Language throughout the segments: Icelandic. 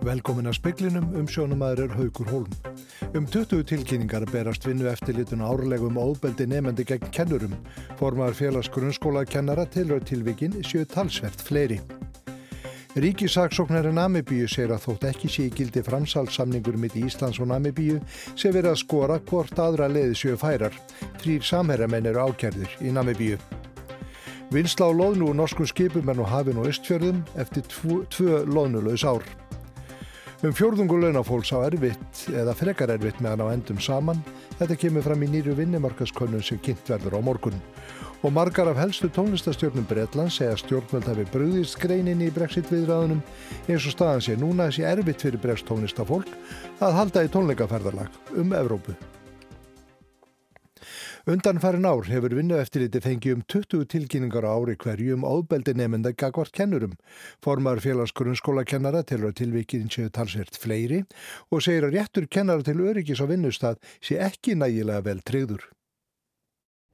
Velkomin að speklinum um sjónumæður Haugur Hólm. Um 20 tilkynningar berast vinnu eftirlitun árlegum óbeldi nefendi gegn kennurum. Formar félags grunnskóla kennara tilröð tilvikin séu talsvert fleiri. Ríkisaksóknari Namibíu segir að þótt ekki sé í gildi framsalssamningur mitt í Íslands og Namibíu sé verið að skora hvort aðra leiði séu færar. Þrýr samherramenn eru ákjærðir í Namibíu. Vinsla á loðnu úr norskum skipum er nú hafin og östfjörðum eftir tvo, tvö loðnulegs ár. Um fjórðungu launafólks á erfitt eða frekar erfitt meðan á endum saman. Þetta kemur fram í nýru vinnumarkaskönnun sem kynnt verður á morgun. Og margar af helstu tónlistastjórnum Breitland segja stjórnvöld hafi bröðist greinin í brexit viðræðunum eins og staðan sé núna þessi erfitt fyrir bregst tónlistafólk að halda í tónleikaferðarlag um Evrópu. Undan farin ár hefur vinnu eftirliti fengið um 20 tilkynningar á ári hverju um óbeldi nefnda gagvart kennurum. Formar félagsgrunnsskólakennara til að tilvíkinn séu talsvert fleiri og segir að réttur kennara til öryggis á vinnustad sé ekki nægilega vel treyður.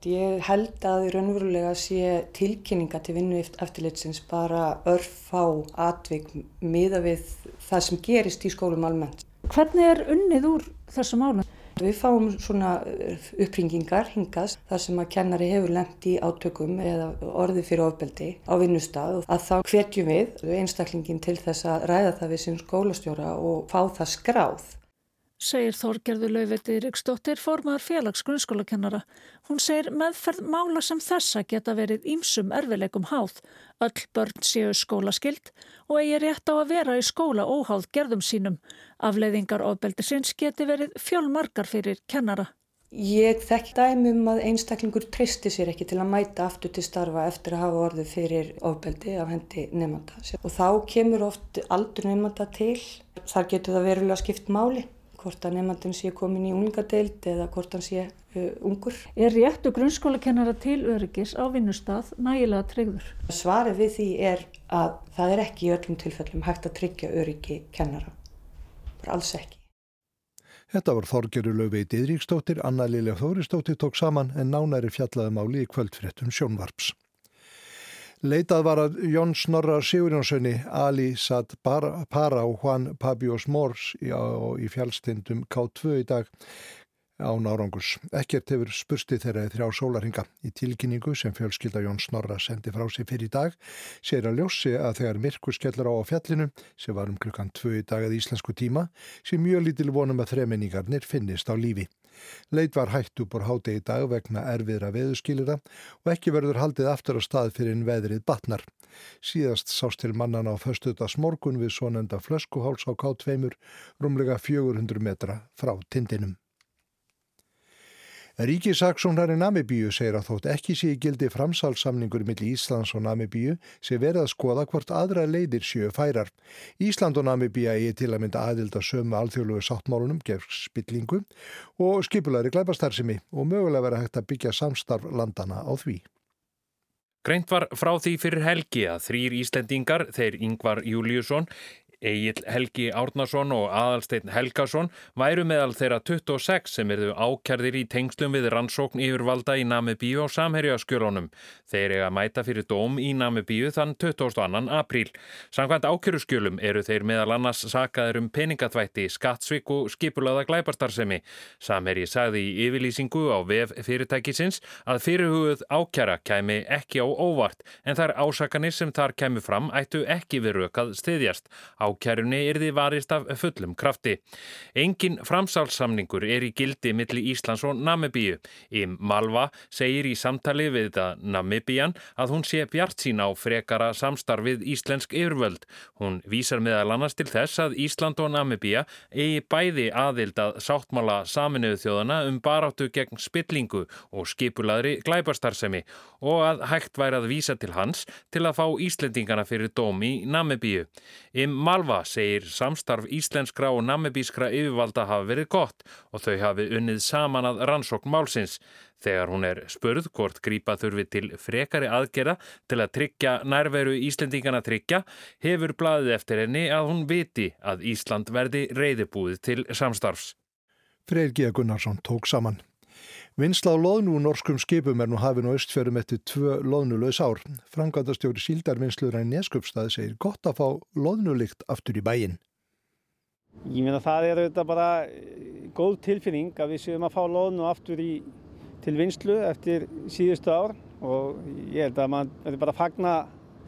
Ég held að í raunverulega sé tilkynninga til vinnu eftirlitsins bara örf á atvik miða við það sem gerist í skólum almennt. Hvernig er unnið úr þessu málum? Við fáum svona eh, uppringingar hingast þar sem að kennari hefur lemt í átökum eða orði fyrir ofbeldi á vinnustad að þá hvetjum við einstaklingin til þess að ræða það við sem skólastjóra og fá það skráð. Segir Þorgerður Lauveti Ríksdóttir formar félags grunnskólakennara. Hún segir meðferð mála sem þessa geta verið ímsum erfileikum háð. Öll börn séu skólaskild og eigi rétt á að vera í skóla óháð gerðum sínum. Afleiðingar ofbeldisins geti verið fjölmarkar fyrir kennara. Ég þekk dæmum að einstaklingur tristi sér ekki til að mæta aftur til starfa eftir að hafa orðið fyrir ofbeldi af hendi nefnda. Og þá kemur oft aldur nefnda til. Þar getur það verulega skipt máli, hvort að nefndin sé komin í ungadeild eða hvort hann sé uh, ungur. Er réttu grunnskólakennara til öryggis á vinnustaf nægilega tryggður? Svarið við því er að það er ekki í öllum tilfellum hægt að tryggja öryggi kennara bara alls ekki. Þetta var Þorgeru Löfveit Idríksdóttir, Anna Lilja Þóristóttir tók saman en nánæri fjallaði máli í kvöldfréttum sjónvarps. Leitað var að Jón Snorra Sigurjónssoni, Ali Sad Para og Juan Pabios Mors í, í fjallstindum K2 í dag án árangus. Ekkert hefur spursti þeirra þrjá sólarhinga. Í tilkynningu sem fjölskylda Jón Snorra sendi frá sig fyrir í dag sér að ljósi að þegar myrkur skellur á á fjallinu, sem var um klukkan tvö í dag að íslensku tíma, sé mjög lítil vonum að þremenningarnir finnist á lífi. Leit var hætt upp úr háti í dag vegna erfiðra veðuskilira og ekki verður haldið aftur á stað fyrir en veðrið batnar. Síðast sást til mannan á föstuðas morgun við svo nenda flöskuháls á K2 rúmlega 400 metra frá tindinum. Ríkisaksónari Namibíu segir að þótt ekki sé í gildi framsalsamningur millir Íslands og Namibíu sé verið að skoða hvort aðra leiðir séu færar. Ísland og Namibíu er til að mynda aðilda sömu alþjóðlugu sáttmálunum gefn spillingu og skipulari glæbastarsimi og mögulega verið hægt að byggja samstarf landana á því. Greint var frá því fyrir helgi að þrýr Íslendingar, þeir Yngvar Júliusson, Egil Helgi Árnason og Adalstein Helgason væru meðal þeirra 26 sem eru ákjærðir í tengslum við rannsókn yfirvalda í Namibíu á samherjaskjölunum. Þeir eru að mæta fyrir dóm í Namibíu þann 22. apríl. Samkvæmt ákjörðskjölum eru þeir meðal annars sakaður um peningatvætti, skattsvík og skipulaða glæbarstarfsemi. Samherji sagði í yfirlýsingu á VF fyrirtækisins að fyrirhugð ákjæra kæmi ekki á óvart en þar ásakanir sem þar kæmi fram ættu ekki við rökað stiðjast. Á Ákjærunni er því varist af fullum krafti. Engin framsálsamningur er í gildi millir Íslands og Namibíu. Í Malva segir í samtali við þetta Namibían að hún sé bjart sín á frekara samstarfið íslensk yfirvöld. Hún vísar meðal annars til þess að Ísland og Namibíu eigi bæði aðild að sáttmála saminuðu þjóðana um baráttu gegn spillingu og skipulaðri glæbarstarfsemi og að hægt væri að vísa til hans til að fá Íslendingana fyrir dóm í Namibíu. Im Malva segir samstarf íslenskra og namibískra yfirvalda hafa verið gott og þau hafi unnið saman að rannsókn málsins. Þegar hún er spurð hvort grípa þurfi til frekari aðgerða til að tryggja nærveru Íslendingana tryggja, hefur blaðið eftir henni að hún viti að Ísland verði reyðibúið til samstarfs. Freyr G. Gunnarsson tók saman. Vinsla á loðnu úr norskum skipum er nú hafin og östfjörum eftir tvö loðnulegs ár. Frangatastjóri síldarvinslur en neskupstaði segir gott að fá loðnulikt aftur í bæin. Ég meina það er auðvitað bara góð tilfinning að við séum að fá lónu aftur í, til vinslu eftir síðustu ár og ég held að maður verður bara að fagna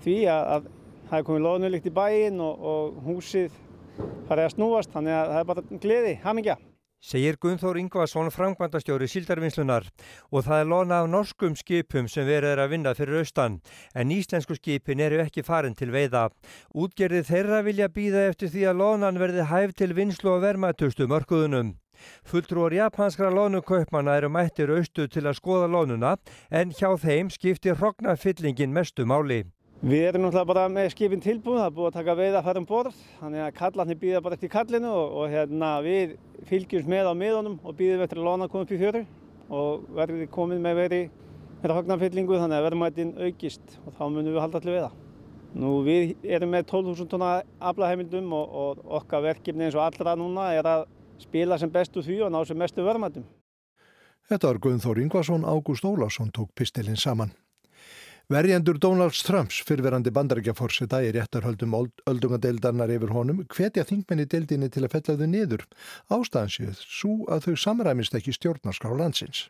því að, að það er komið lónulikt í bæin og, og húsið farið að snúast þannig að það er bara gleði, hamingja. Segir Gunnþór Ingvarsson framkvæmdastjóri síldarvinnslunar og það er lona af norskum skipum sem verið er að vinna fyrir austan en íslensku skipin eru ekki farin til veiða. Útgerði þeirra vilja býða eftir því að lonan verði hæf til vinslu og vermaðtustu mörkuðunum. Fulltrúar japanskra lónukaupmanna eru mættir austu til að skoða lónuna en hjá þeim skiptir hrognafyllingin mestu máli. Við erum náttúrulega bara með skipin tilbúin, það er búið að taka veið að fara um borð, þannig að kallarnir býða bara eftir kallinu og, og hérna, við fylgjumst með á miðunum og býðum eftir að lóna koma upp í fjöru og verðum við komið með veri með hragnarfyllingu þannig að verðmættin aukist og þá munum við halda allir við það. Nú við erum með 12.000 tonna aflaheimildum og, og okkar verkefni eins og allra núna er að spila sem bestu því og ná sem mestu verðmættum. Þetta var Guðnþór Ingvarsson, Ágúst Ólásson tók pistilinn saman. Verjendur Donalds Trumps fyrverandi bandarækjaforseta í réttarhöldum öldungadeildarnar yfir honum hvetja þingmenni deildinni til að fella þau niður. Ástæðansið svo að þau samræmist ekki stjórnarskrá landsins.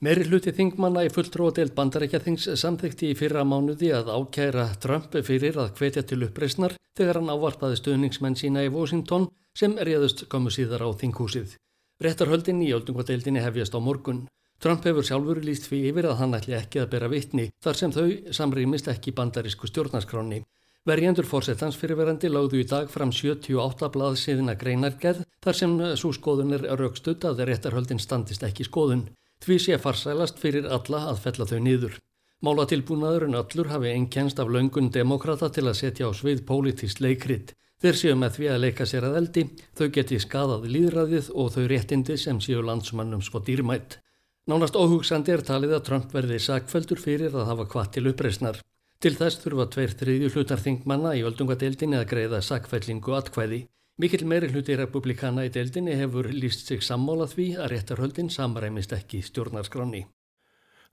Meiri hluti þingmanna í fulltróðdeild bandarækjathings samþykti í fyrra mánuði að ákæra Trump fyrir að hvetja til uppreysnar þegar hann ávarpaði stöðningsmenn sína í Washington sem réðust komu síðar á þinghúsið. Réttarhöldin í öldungadeildinni hefjast á morgun. Trump hefur sjálfur líst fyrir yfir að hann ætli ekki að bera vittni þar sem þau samrýmist ekki bandarísku stjórnarskráni. Verjendur fórsetans fyrirverandi láðu í dag fram 78 blaðsiðina greinargerð þar sem svo skoðun er raukstutt að réttarhöldin standist ekki skoðun. Því sé farsælast fyrir alla að fella þau niður. Málatilbúnaðurinn öllur hafi einkennst af laungun demokrata til að setja á svið pólitist leikrit. Þeir séu með því að leika sér að eldi, þau geti skadað líðræðið og þau réttindi sem séu landsmannum svo dýrmætt. Nánast óhugsandi er talið að Trump verði sakfældur fyrir að hafa hvað til uppreysnar. Til þess þurfa tveir þriðju hlutarþingmanna í öldungadeildinni að greiða sakfællingu atkvæði. Mikil meiri hluti republikana í deildinni hefur líst sig sammálað því að réttarhöldin samræmist ekki stjórnarskráni.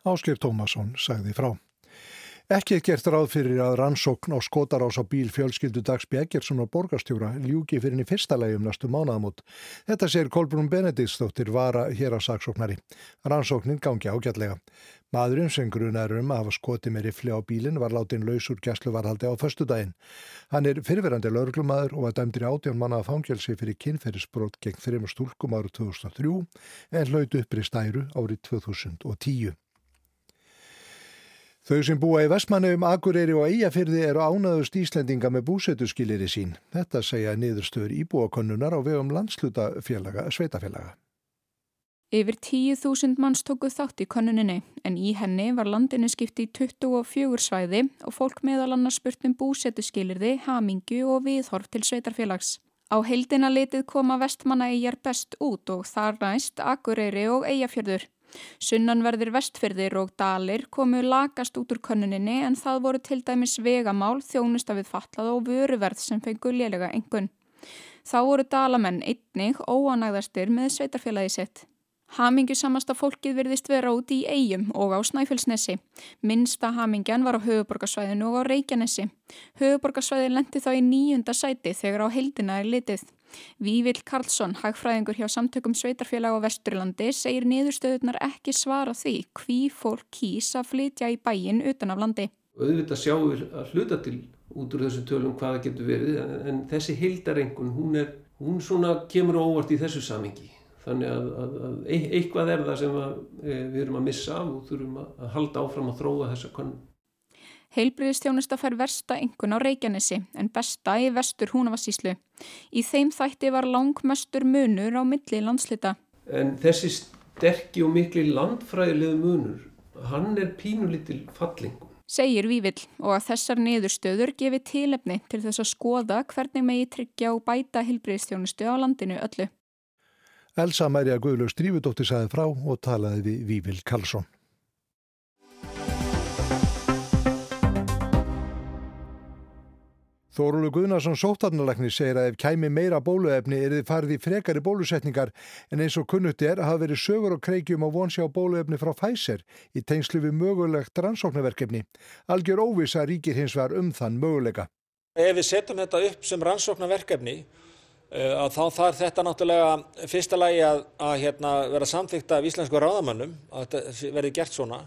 Áskir Tómasson sagði frá. Ekki er gert ráð fyrir að rannsókn á skotarás á bíl fjölskyldu Dags Bjeggersson og borgarstjóra ljúki fyrir henni fyrsta legum næstu mánaðamót. Þetta sér Kolbrún Benediktsdóttir vara hér á saksóknari. Rannsóknin gangi ágætlega. Maðurinn sem grunar um að hafa skoti með rifli á bílinn var látin laus úr gæsluvarhaldi á förstu daginn. Hann er fyrirverandi laurglumadur og var dæmdur í átjón mannaða fangelsi fyrir kynferðisbrót gegn þreymur stúlkum árið 2003 en hlaut uppri stæru árið 2010. Þau sem búa í Vestmannaugum, Akureyri og Eyjafyrði eru ánaðust Íslendinga með búsetuskilir í sín. Þetta segja niðurstöður íbúakonnunar á vegum landslutafélaga, sveitafélaga. Yfir 10.000 manns tókuð þátt í konnuninni en í henni var landinu skipti í 24 svæði og fólk meðal annars spurt um búsetuskilirði, hamingu og viðhorf til sveitarfélags. Á heildina litið koma vestmanna eigjar best út og þar næst Akureyri og Eyjafjörður. Sunnanverðir vestfyrðir og dalir komu lagast út úr könnuninni en það voru til dæmis vegamál, þjónusta við fatlað og vöruverð sem fengu lélega engun. Þá voru dalamenn einnig óanægðastir með sveitarfélagi sitt. Hamingju samasta fólkið virðist vera út í eigum og á Snæfellsnesi. Minsta hamingjan var á höfuborgarsvæðinu og á Reykjanesi. Höfuborgarsvæðin lendi þá í nýjunda sæti þegar á heildina er litið. Vívill Karlsson, hagfræðingur hjá samtökum Sveitarfélag á Vesturlandi, segir niðurstöðunar ekki svara því hví fólk kýs að flytja í bæin utan af landi. Auðvitað sjáum við að hluta til út úr þessu tölum hvaða getur verið en þessi hildarengun hún, er, hún kemur óvart í þessu samingi. Þannig að, að, að eitthvað er það sem að, e, við erum að missa af og þurfum að halda áfram að þróa þessa konum. Heilbriðistjónusta fær versta engun á Reykjanesi en besta í vestur húnavassíslu. Í þeim þætti var langmestur munur á milli landslita. En þessi sterkki og mikli landfræðilegu munur, hann er pínulítil fallingum. Segir Vívill og að þessar niðurstöður gefi tílefni til þess að skoða hvernig megi tryggja og bæta heilbriðistjónustu á landinu öllu. Elsa Mærja Guðlaug Strífudóttir saði frá og talaði við Vívill Karlsson. Þórulu Guðnarsson sóttarnalækni segir að ef kæmi meira bóluefni er þið farið í frekari bólusetningar en eins og kunnutt er hafa verið sögur og kreikjum á vonsjá bóluefni frá Pfizer í tengslu við mögulegt rannsóknarverkefni. Algjör óvisa ríkir hins vegar um þann möguleika. Ef við setjum þetta upp sem rannsóknarverkefni að þá þarf þetta náttúrulega fyrsta lagi að, að hérna, vera samþykta af íslensku ráðamannum að þetta verði gert svona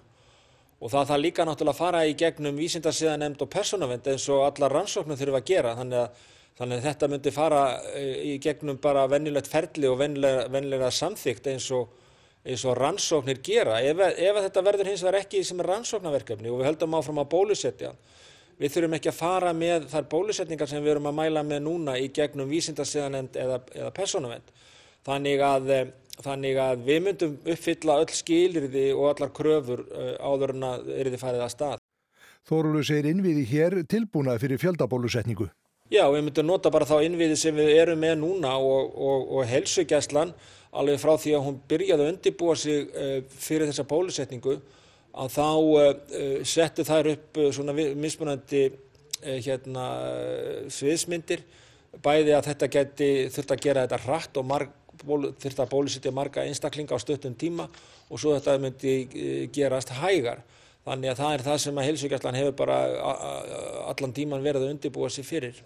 og það þarf líka náttúrulega að fara í gegnum vísindarsíðanemnd og persónavend eins og allar rannsóknum þurfa að gera þannig að, þannig að þetta myndi fara í gegnum bara vennilegt ferli og vennilega samþykt eins og, eins og rannsóknir gera. Ef, ef þetta verður hins vegar ekki sem er rannsóknarverkefni og við höldum áfram að bólusetja Við þurfum ekki að fara með þar bólusetningar sem við erum að mæla með núna í gegnum vísindarsíðanend eða, eða persónavend. Þannig að, þannig að við myndum uppfylla öll skilirði og allar kröfur áður en að eriði farið að stað. Þórulu segir innviði hér tilbúnað fyrir fjöldabólusetningu. Já, við myndum nota bara þá innviði sem við erum með núna og, og, og helsugjæslan alveg frá því að hún byrjaði að undibúa sig fyrir þessa bólusetningu að þá uh, settu þær upp svona mismunandi hérna, sviðsmyndir bæði að þetta geti þurft að gera þetta hratt og marg, þurft að bólusetja marga einstaklinga á stöttum tíma og svo þetta myndi gerast hægar. Þannig að það er það sem að heilsugjastlan hefur bara allan tíman verið að undirbúa sér fyrir.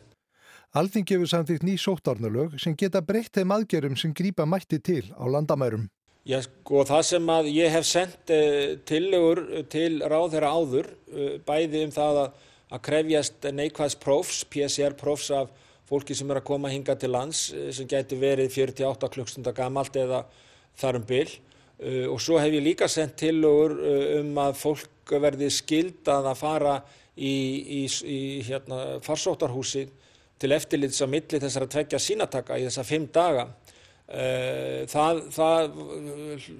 Alþingi hefur samþýtt ný sóttarnalög sem geta breytt þeim aðgerum sem grýpa mætti til á landamærum. Já, sko, það sem að ég hef sendt uh, tillögur til ráð þeirra áður, uh, bæði um það að, að krefjast neikvæðs prófs, PCR prófs af fólki sem er að koma hinga til lands, uh, sem getur verið 48 klukkstundar gamalt eða þarum byll. Og svo hef ég líka sendt tillögur um að fólk verði skildað að fara í, í, í hérna, farsóttarhúsi til eftirlits á milli þessar að tvekja sínataka í þessa fimm daga. Það, það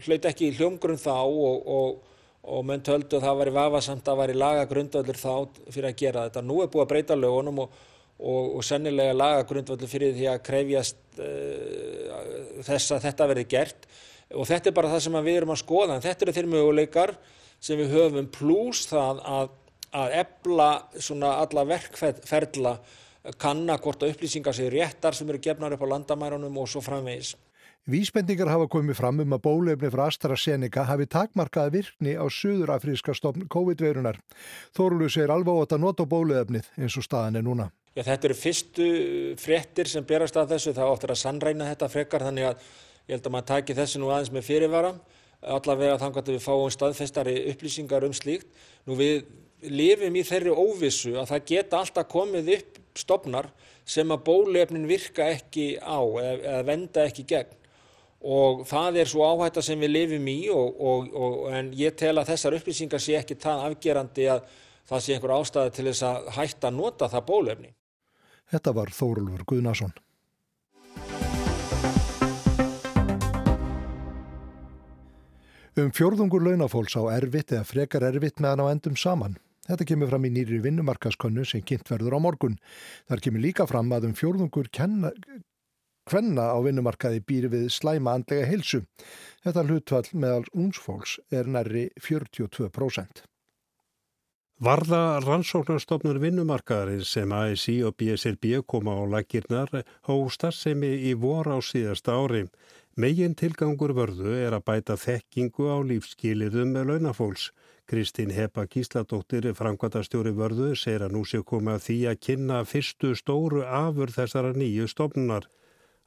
hlaut ekki í hljómgrunn þá og, og, og menn töldu að það væri vafasamt að væri lagagrundvöldur þá fyrir að gera þetta. Nú er búið að breyta lögunum og, og sennilega lagagrundvöldur fyrir því að krefjast uh, þess að þetta verði gert og þetta er bara það sem við erum að skoða en þetta eru þeir möguleikar sem við höfum pluss það að, að ebla svona alla verkferðla kanna hvort að upplýsingar séu réttar sem eru gefnar upp á landamærunum og svo framvegis. Vísbendingar hafa komið fram um að bólefni frá AstraZeneca hafi takmarkaða virkni á suðurafríska stofn COVID-veirunar. Þorlu segir alveg á að nota bólefnið eins og staðan er núna. Já, þetta eru fyrstu fréttir sem berast að þessu. Það áttur að sannræna þetta frekar þannig að ég held að maður taki þessu nú aðeins með fyrirvara. Allavega þannig að við fáum staðfestari upplýsingar um slíkt. Nú við lifum í þeirri óvissu að það geta alltaf komið upp stopnar sem að bólefnin virka ekki á eða, eða venda ekki gegn og það er svo áhætta sem við lifum í og, og, og, en ég tel að þessar upplýsingar sé ekki það afgerandi að það sé einhver ástæði til þess að hætta að nota það bólefni. Þetta var Þórulfur Guðnason. Um fjórðungur launafólks á erfitt eða frekar erfitt meðan á endum saman. Þetta kemur fram í nýri vinnumarkaskönnu sem kynnt verður á morgun. Þar kemur líka fram að um fjórðungur kenna, kvenna á vinnumarkaði býr við slæma andlega hilsu. Þetta hlutvall meðal únsfólks er nærri 42%. Varða rannsóknarstofnur vinnumarkaðarins sem ASI og BSRB koma á lagirnar hóstar sem í vor á síðasta ári. Megin tilgangur vörðu er að bæta þekkingu á lífskýliðum með launafólks. Kristín Hepa Gísladóttir, framkvæmtastjóri vörðu, segir að nú sé komið að því að kynna fyrstu stóru afur þessara nýju stofnunar.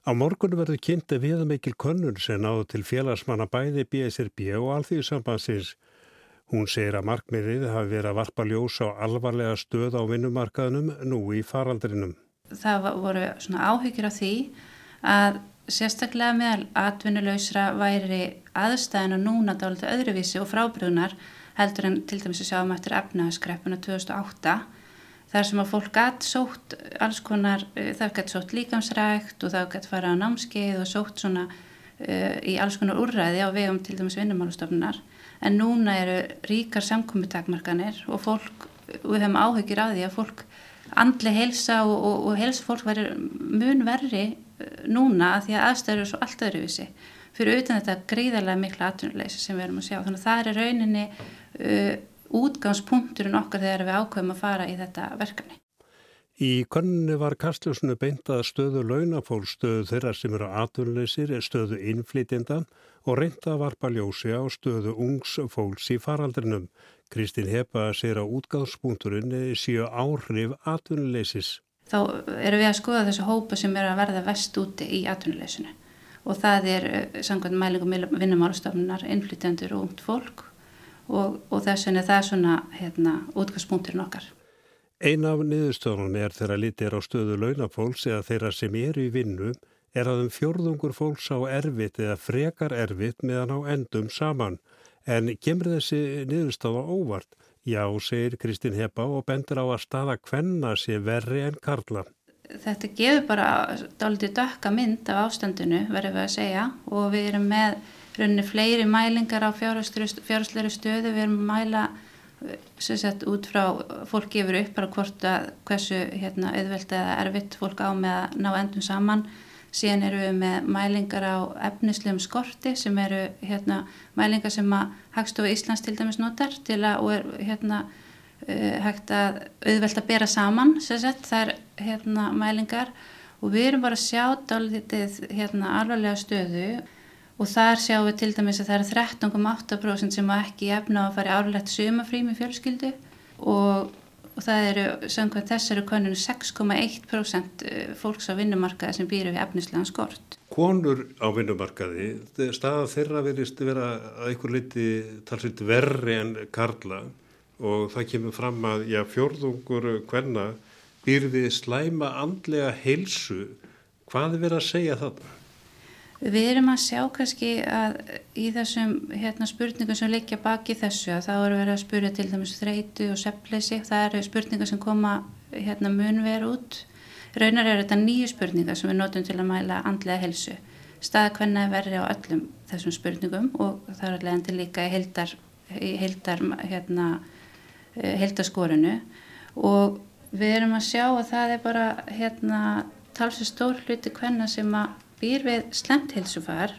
Á morgun verður kynnti viðmikil könnun sem náðu til félagsmanna bæði BSRB og Alþýðsambansins. Hún segir að markmiðið hafi verið að varpa ljós á alvarlega stöð á vinnumarkaðnum nú í faraldrinum. Það voru svona áhyggjur af því að sérstaklega meðal atvinnuleysra væri aðstæðin og núna dálítið öðruvísi og frábriðunar heldur en til dæmis að sjáum eftir efnaðskreppuna 2008 þar sem að fólk gætt sótt alls konar, eh, það gætt sótt líkamsrækt og það gætt fara á námskeið og sótt svona uh, í alls konar úrræði á vegum til dæmis vinnumálustofnunar en núna eru ríkar samkominntakmarkanir og fólk, við hefum áhugir af því að fólk andli helsa og, og, og helsa fólk verður mun verri uh, núna að því að aðstæður eru svo allt öðruvísi fyrir utan þetta gríðarlega mikla atvinnuleysi sem við erum að sjá þannig að það er rauninni uh, útgangspunkturinn okkar þegar við ákveðum að fara í þetta verkefni. Í konunni var Kastljósunu beintað stöðu launafólk, stöðu þeirra sem eru atvinnuleysir, stöðu innflytjenda og reynda að varpa ljósi á stöðu ungs fólks í faraldrinum. Kristín Hepa sér að útgangspunkturinn séu áhrif atvinnuleysis. þá erum við að skoða þessu hópa sem er að verða vest úti í atvinnuleysinu og það er eh, samkvæmt mælingum vinnumálstofnunar, innflytjandur og ungt fólk og, og þess vegna það er svona hérna, útgangspunkturinn okkar. Ein af niðurstöðunum er þegar litið er á stöðu launafólks eða þeirra sem eru í vinnu er að um fjörðungur fólks á erfitt eða frekar erfitt meðan á endum saman. En kemur þessi niðurstöða óvart? Já, segir Kristín Hepa og bendur á að staða hvenna sé verri en karla. Þetta gefur bara dálítið dökka mynd af ástandinu, verður við að segja, og við erum með rauninni fleiri mælingar á fjárhastleiri stöðu, við erum að mæla sagt, út frá fólk gefur upp bara hvort að hversu hérna, auðvelt eða erfitt fólk á með að ná endum saman. Síðan eru við með mælingar á efnislegum skorti sem eru hérna, mælingar sem að Hagstofu Íslands til dæmis notar til að og er hérna, uh, hægt að auðvelt að bera saman sett, það er hérna, mælingar. Og við erum bara að sjá dálítið hérna, alvarlega stöðu og þar sjáum við til dæmis að það eru 13,8% sem ekki efna að fara árlegt sumafrý með fjölskyldu og og það eru, samkvæmt þessari konunum 6,1% eh, fólks á vinnumarkaði sem býr við efnislegan skort. Konur á vinnumarkaði, staða þeirra verist vera að einhver liti talsitt verri en karla og það kemur fram að já, fjörðungur hvenna býr við slæma andlega heilsu. Hvað er verið að segja þarna? Við erum að sjá kannski að í þessum hérna, spurningum sem leikja baki þessu að þá eru verið að spurja til dæmis þreitu og seppleysi. Það eru spurningar sem koma hérna, munver út. Raunar eru þetta nýju spurningar sem við notum til að mæla andlega helsu. Staða hvernig er verið á öllum þessum spurningum og það er alveg endur líka í heildar, í heildar, hérna, eh, heildarskorinu og við erum að sjá að það er bara hérna, talsið stór hluti hvernig sem að býr við slemt hilsufar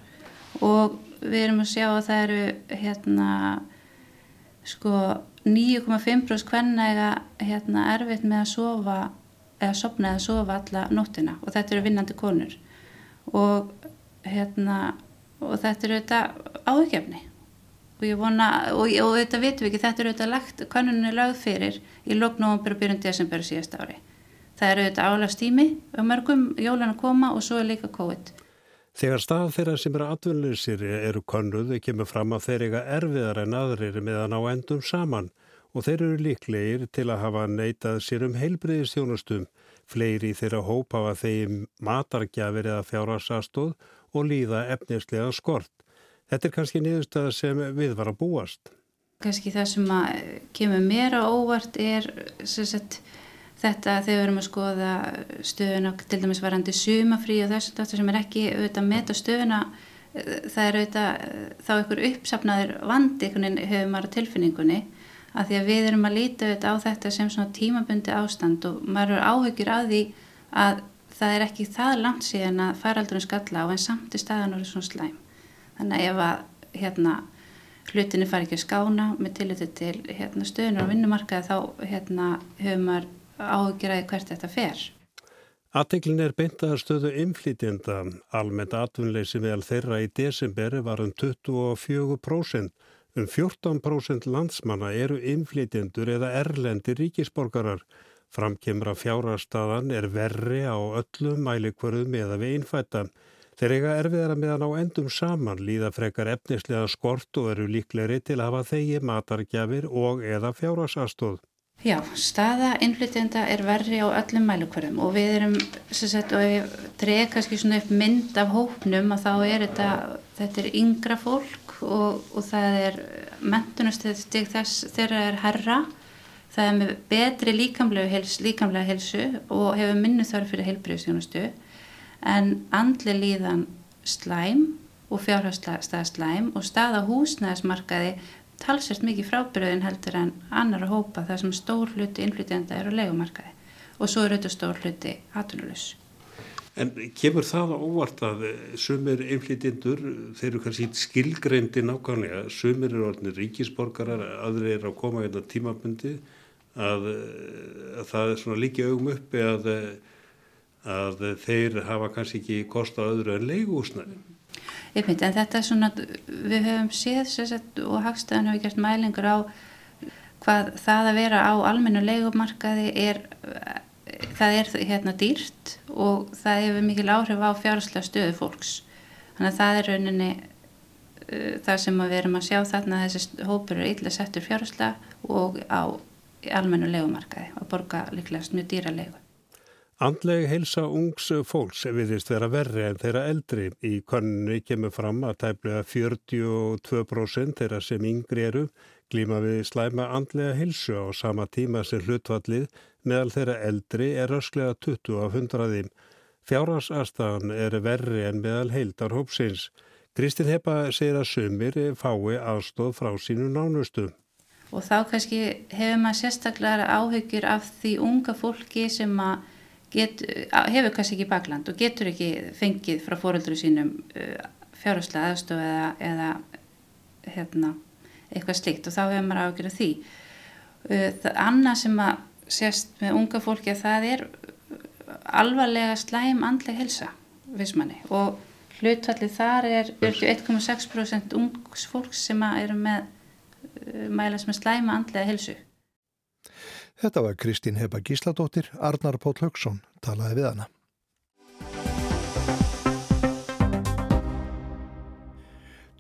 og við erum að sjá að það eru hérna sko 9,5% hvernæga hérna erfitt með að sofa eða sopna eða sofa alla nóttina og þetta eru vinnandi konur. Og hérna og þetta eru þetta áhugjefni og ég vona, og, og þetta vitum við ekki þetta eru þetta lagt, konunni lögð fyrir í byrjum byrjum desember síðast ári Það eru auðvitað álagstími og mörgum jólan að koma og svo er líka COVID. Þegar stað þeirra sem eru atvinnuleysir eru konnuðu kemur fram að þeir eiga erfiðar en aðrir meðan á endum saman og þeir eru líklegir til að hafa neitað sér um heilbriðistjónustum. Fleiri þeirra hópa að þeim matargjafir eða fjárhagsastóð og líða efnislega skort. Þetta er kannski niðurstað sem við var að búast. Kannski það sem kemur mér á óvart er sagt þetta þegar við erum að skoða stöðuna til dæmis varandi sumafrí og þess að sem er ekki auðvitað að meta stöðuna það er auðvitað þá einhver uppsapnaður vandi hefur maður tilfinningunni að því að við erum að líta auðvitað á þetta sem svona tímabundi ástand og maður eru áhugir að því að það er ekki það langt síðan að faraldurinn skalla á en samt í staðan eru svona slæm. Þannig að ef að hérna hlutinni fari ekki að skána með tilliti til hérna, stöðunar og vinnumarkaði þá hérna, hefur maður áhugjuraði hvert þetta fer. Ateglin er beintaðar stöðu inflýtjenda. Almennt atvinnleysi meðal þeirra í desemberi var um 24%. Um 14% landsmanna eru inflýtjendur eða erlendi ríkisborgarar. Framkemra fjárarstaðan er verri á öllum mælikvörðum eða við innfætta. Þeir eiga erfiðara meðan á endum saman líða frekar efnislega skort og eru líkleri til að hafa þegi matargjafir og eða fjárasastóð. Já, staða innflytjenda er verri á öllum mælukverðum og við erum, sem sagt, og ég dreg kannski svona upp mynd af hópnum að þá er þetta, þetta er yngra fólk og, og það er mentunastig þess þeirra er herra, það er með betri líkamlega, hels, líkamlega helsu og hefur minnu þarf fyrir heilbriðsjónustu en andli líðan slæm og fjárhagstað slæm og staða húsnæðismarkaði talsert mikið frábyrðin heldur en annar að hópa þar sem stór hluti innflytjanda er á legumarkaði og svo er auðvitað stór hluti hattunulus. En kemur það óvart að sumir innflytjendur, þeir eru kannski skilgreindi nákvæmlega, sumir eru orðinir ríkisborgarar, aðri eru að koma hérna tímabundi, að, að það er svona líki augum uppi að, að þeir hafa kannski ekki kosta öðru en leiguhúsnæði. Einmitt, en þetta er svona, við höfum séð sagt, og Hagstæðan hefur gert mælingur á hvað það að vera á almennu leikumarkaði er, það er hérna dýrt og það hefur mikil áhrif á fjárháslega stöðu fólks. Þannig að það er rauninni uh, það sem við erum að sjá þarna að þessi hópur eru illa settur fjárháslega og á almennu legumarkaði og borga líklegast mjög dýra legu. Andleg heilsa ungs fólks viðist vera verri en þeirra eldri. Í konunni kemur fram að tæplega 42% þeirra sem yngri eru glíma við slæma andlega heilsu á sama tíma sem hlutvallið meðal þeirra eldri er ösklega 20 af 100. Fjárhansastafan er verri en meðal heildar hópsins. Kristin Hepa segir að sumir fái aðstóð frá sínu nánustu. Og þá kannski hefur maður sérstaklega áhyggjur af því unga fólki sem að get, hefur kannski ekki bakland og getur ekki fengið frá fóröldru sínum uh, fjárháslega aðstof eða, eða hérna, eitthvað slikt og þá hefur maður ágjörð því. Uh, það annað sem að sést með unga fólki að það er alvarlega slæm andleg helsa vissmanni og hlutfallið þar er 1,6% ungs fólks sem eru með uh, mælas með slæma andlega helsu. Þetta var Kristín Heba Gísladóttir, Arnar Póll Högson talaði við hana.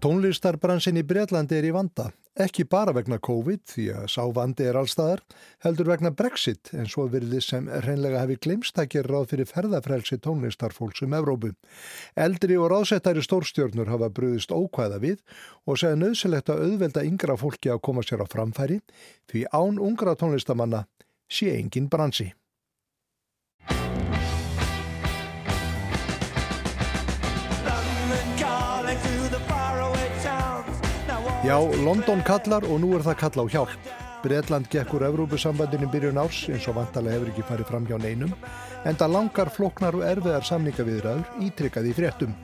Tónlistarbransin í Breitlandi er í vanda, ekki bara vegna COVID því að sá vandi er allstaðar, heldur vegna Brexit en svo virði sem reynlega hefði glimstakir ráð fyrir ferðafrælsi tónlistarfólks um Evrópu. Eldri og ráðsettari stórstjórnur hafa bröðist ókvæða við og segja nöðsilegt að auðvelda yngra fólki að koma sér á framfæri því án ungra tónlistamanna sé engin bransi. Já, London kallar og nú er það kalla á hjálp. Breitland gekk úr Evrópusambandinu byrjun árs eins og vantalega hefur ekki farið fram hjá neinum en það langar floknar og erfiðar samningaviðraður ítrykkað í fréttum.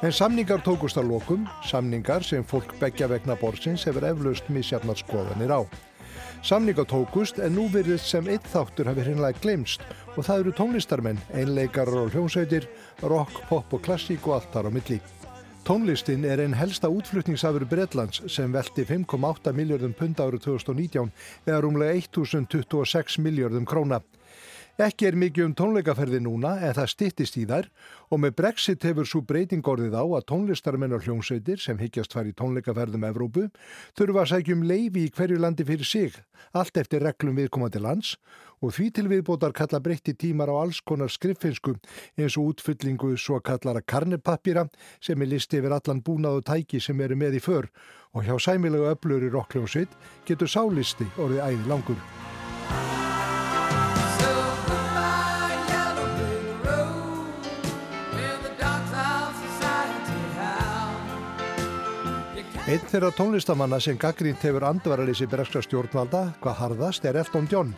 En samningar tókust á lokum, samningar sem fólk begja vegna borsins hefur eflaust misjafnat skoðanir á. Samningar tókust en nú verðist sem eitt þáttur hafi hreinlega glemst og það eru tónlistarmenn, einleikarar og hljómsveitir, rock, pop og klassík og allt þar á milli. Tónlistin er einn helsta útflutningsafur Breitlands sem velti 5,8 miljardum pund árið 2019 eða rúmlega 1026 miljardum króna. Ekki er mikið um tónleikaferði núna en það stittist í þær. Og með Brexit hefur svo breyting orðið á að tónlistarmenn og hljómsveitir sem higgjast fari tónleikaferðum Evrópu þurfa að sækjum leifi í hverju landi fyrir sig, allt eftir reglum viðkomandi lands. Og því til viðbótar kalla breytti tímar á alls konar skriffinsku eins og útfyllingu svo kallara karnepappira sem er listi yfir allan búnað og tæki sem eru með í för. Og hjá sæmilega öflur í rockljónsveit getur sálisti orðið æði langur. Einn þeirra tónlistamanna sem gaggrínt hefur andvaralýsi breska stjórnvalda, hvað harðast, er Elton John.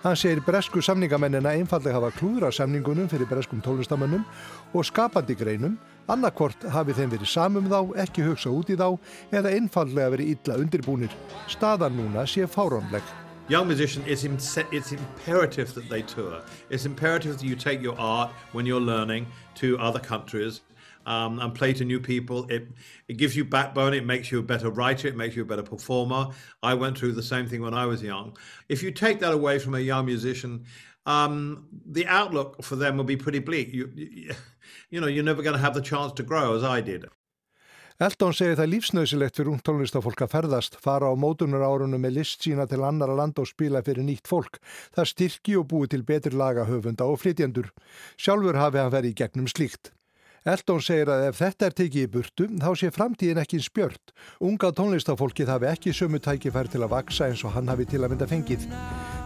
Hann segir bresku samningamennina einfallega hafa klúðra samningunum fyrir breskum tónlistamennum og skapandi greinum, annarkvort hafi þeim verið samum þá, ekki hugsa út í þá eða einfallega verið illa undirbúnir. Staðan núna sé fárónleg. Young musician, it's, it's imperative that they tour. It's imperative that you take your art when you're learning to other countries um, and play to new people. It, it gives you backbone. It makes you a better writer. It makes you a better performer. I went through the same thing when I was young. If you take that away from a young musician, um, the outlook for them will be pretty bleak. You, you, you know, you're never going to have the chance to grow as I did. Eldon segir það lífsnausilegt fyrir ungtónlistafólk að ferðast, fara á mótunar árunum með list sína til annara land og spila fyrir nýtt fólk. Það styrki og búi til betri lagahöfunda og flytjendur. Sjálfur hafi hann verið í gegnum slíkt. Eldon segir að ef þetta er tekið í burtu þá sé framtíðin ekki spjört. Unga tónlistafólkið hafi ekki sömu tækifær til að vaksa eins og hann hafi til að mynda fengið.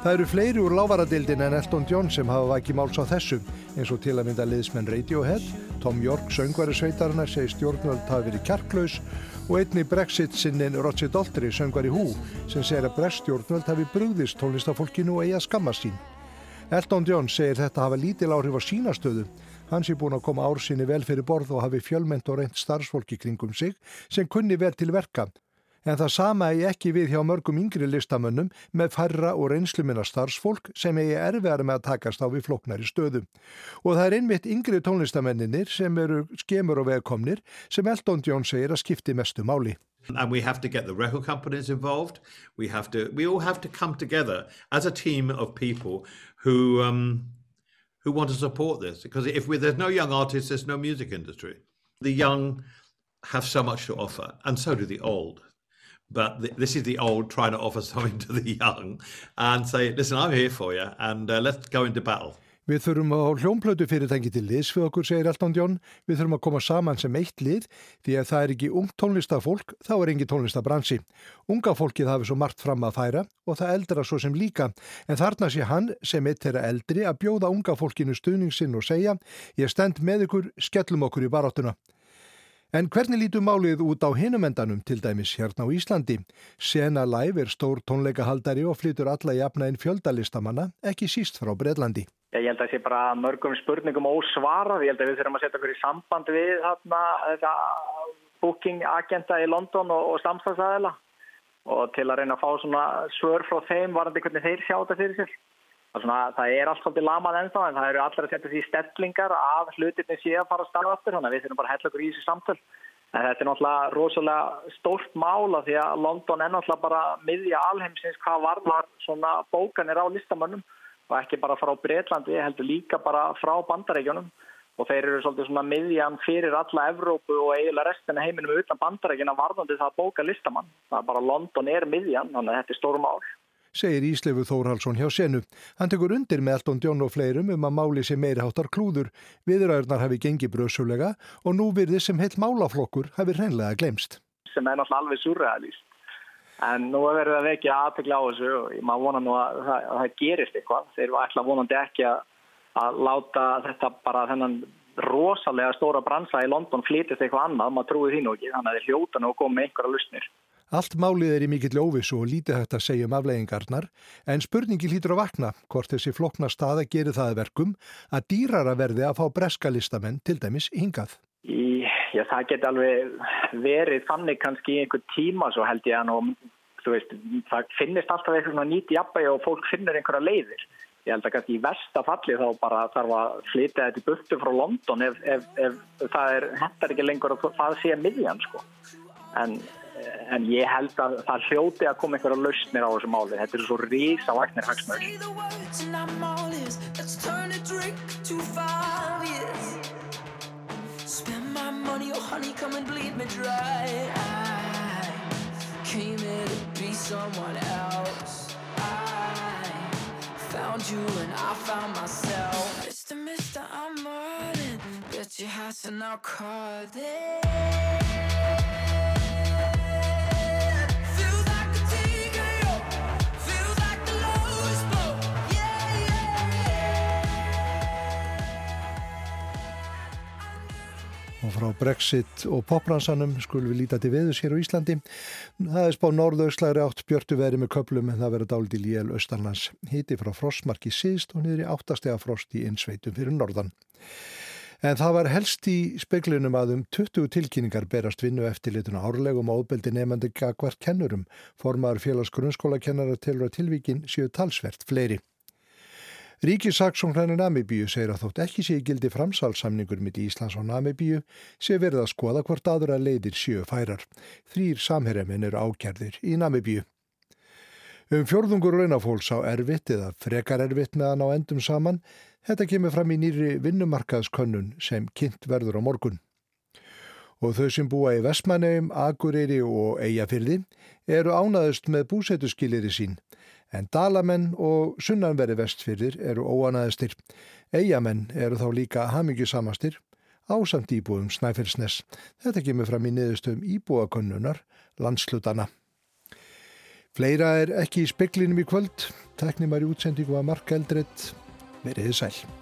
Það eru fleiri úr lávaradildin en Eldon John sem hafa vakið máls á þessu eins og til að mynda liðsmenn Radiohead, Tom York, söngvari sveitarinnar, segi stjórnvöld hafi verið kjarklaus og einni Brexit sinnin Roger Daltrey, söngvari Hú, sem segir að breststjórnvöld hafi brúðist tónlistafólkinu og eigi að skamma sín. Eldon John segir þetta hafa lítil áhrif á sínastöðu Hans er búin að koma ársinni vel fyrir borð og hafi fjölment og reynd starfsfólki kringum sig sem kunni vel til verka. En það sama er ekki við hjá mörgum yngri listamönnum með færra og reynsluminna starfsfólk sem eigi erfiðar með að takast á við floknari stöðu. Og það er einmitt yngri tónlistamenninir sem eru skemur og vegkomnir sem Eldon John segir að skipti mestu máli. And we have to get the record companies involved. We have to, we all have to come together as a team of people who um, who want to support this because if we, there's no young artists, there's no music industry. The young have so much to offer, and so do the old. But th this is the old trying to offer something to the young and say, listen, I'm here for you, and uh, let's go into battle. Við þurfum að hljómplötu fyrirtæki til liðs fyrir okkur, segir Elton John. Við þurfum að koma saman sem eitt lið því að það er ekki ung tónlistafólk, þá er engi tónlistabransi. Unga fólkið hafi svo margt fram að færa og það eldra svo sem líka. En þarna sé hann sem eitt þeirra eldri að bjóða unga fólkinu stuðningsinn og segja ég stend með ykkur, skellum okkur í baráttuna. En hvernig lítur málið út á hinumendanum til dæmis hérna á Íslandi? Sena Live er stór tónleikahaldari og flytur alla jafna inn fjöldalistamanna, ekki síst frá Breitlandi. Ég held að það sé bara mörgum spurningum ósvarað. Ég held að við þurfum að setja okkur í samband við þarna, þetta booking agenda í London og, og samstagsæðila og til að reyna að fá svona svör frá þeim varandi hvernig þeir sjá þetta fyrir sér. Svona, það er allt svolítið lamað ennþá en það eru allir að setja því stellingar að hlutinni sé að fara að starfa aftur þannig að við þurfum bara að hella okkur í þessu samtöl. En þetta er náttúrulega rosalega stórt mála því að London er náttúrulega bara miðja alheimsins hvað varðar svona bókanir á listamönnum og ekki bara frá Breitlandi, heldur líka bara frá bandarækjunum og þeir eru svolítið svona miðjan fyrir alla Evrópu og eiginlega restina heiminum utan bandarækjuna varðandi það að bóka listamann. Það er bara London er miðjan, þannig að þetta er stórum ál segir Íslefu Þórhalsson hjá Senu. Hann tekur undir með Elton John og fleirum um að máli sem meiri háttar klúður. Viðræðurnar hafi gengið bröðsulega og nú virðið sem heilt málaflokkur hafi hreinlega glemst. Sem er náttúrulega alveg surrealist. En nú er verið að vekja aðtegla á þessu og maður vona nú að það, að það gerist eitthvað. Þeir ætla vonandi ekki að, að láta þetta bara þennan rosalega stóra bransa í London flytist eitthvað annað, maður trúið því nú ekki. Þannig að þeir hljóta nú að koma með einhverja lustnir. Allt málið er í mikill óvissu og lítið hægt að segja um afleggingarnar en spurningi hlýtur að vakna hvort þessi flokna staða gerir það verkum að dýrara verði að fá breska listamenn til dæmis hingað. Í, já, það geti alveg verið þannig kannski í einhver tíma svo held ég að nú, veist, það finnist alltaf eitthvað nýtt jafnbægi og fólk finnur einhverja leiðir. Ég held að í vestafalli þá bara þarf að flytja þetta í burtu frá London ef, ef, ef það er hættar ekki lengur að það sé miðjan sko. En en ég held að það hljóti að koma einhverja lausnir á þessu máli. Þetta er svo rísa vagnir hagsmöður Found you and I found myself. Mr. Mister, I'm running. Bet your house and I'll call it Og frá Brexit og popransanum skulum við líta til veðus hér á Íslandi. Það er spá norðauslæri átt björtu veri með köplum en það verður dáliti lél austanlands. Hiti frá frostmarki síðst og niður í áttastega frost í einsveitum fyrir norðan. En það var helst í speklinum að um 20 tilkynningar berast vinnu eftir lituna árlegum ábeldi nefandi gagvart kennurum. Formar félags grunnskólakennara tilur að tilvíkin séu talsvert fleiri. Ríkisaksóknarinn Namibíu segir að þótt ekki sé gildi framsalsamningur mitt í Íslands og Namibíu sé verið að skoða hvort aðra leiðir sjö færar. Þrýr samherjaminn eru ákjærðir í Namibíu. Um fjörðungur raunafólks á erfitt eða frekar erfitt meðan á endum saman, þetta kemur fram í nýri vinnumarkaðskönnun sem kynnt verður á morgun. Og þau sem búa í Vestmanneum, Akureyri og Eyjafyrði eru ánaðust með búsetuskilir í sín en dalamenn og sunnanveri vestfyrir eru óanaðistir. Eyjamenn eru þá líka hamingjusamastir ásamt íbúum Snæfellsnes. Þetta kemur fram í niðurstöðum íbúakönnunar landslutana. Fleira er ekki í speklinum í kvöld. Teknimar í útsendingu að marka eldreitt. Verið sæl.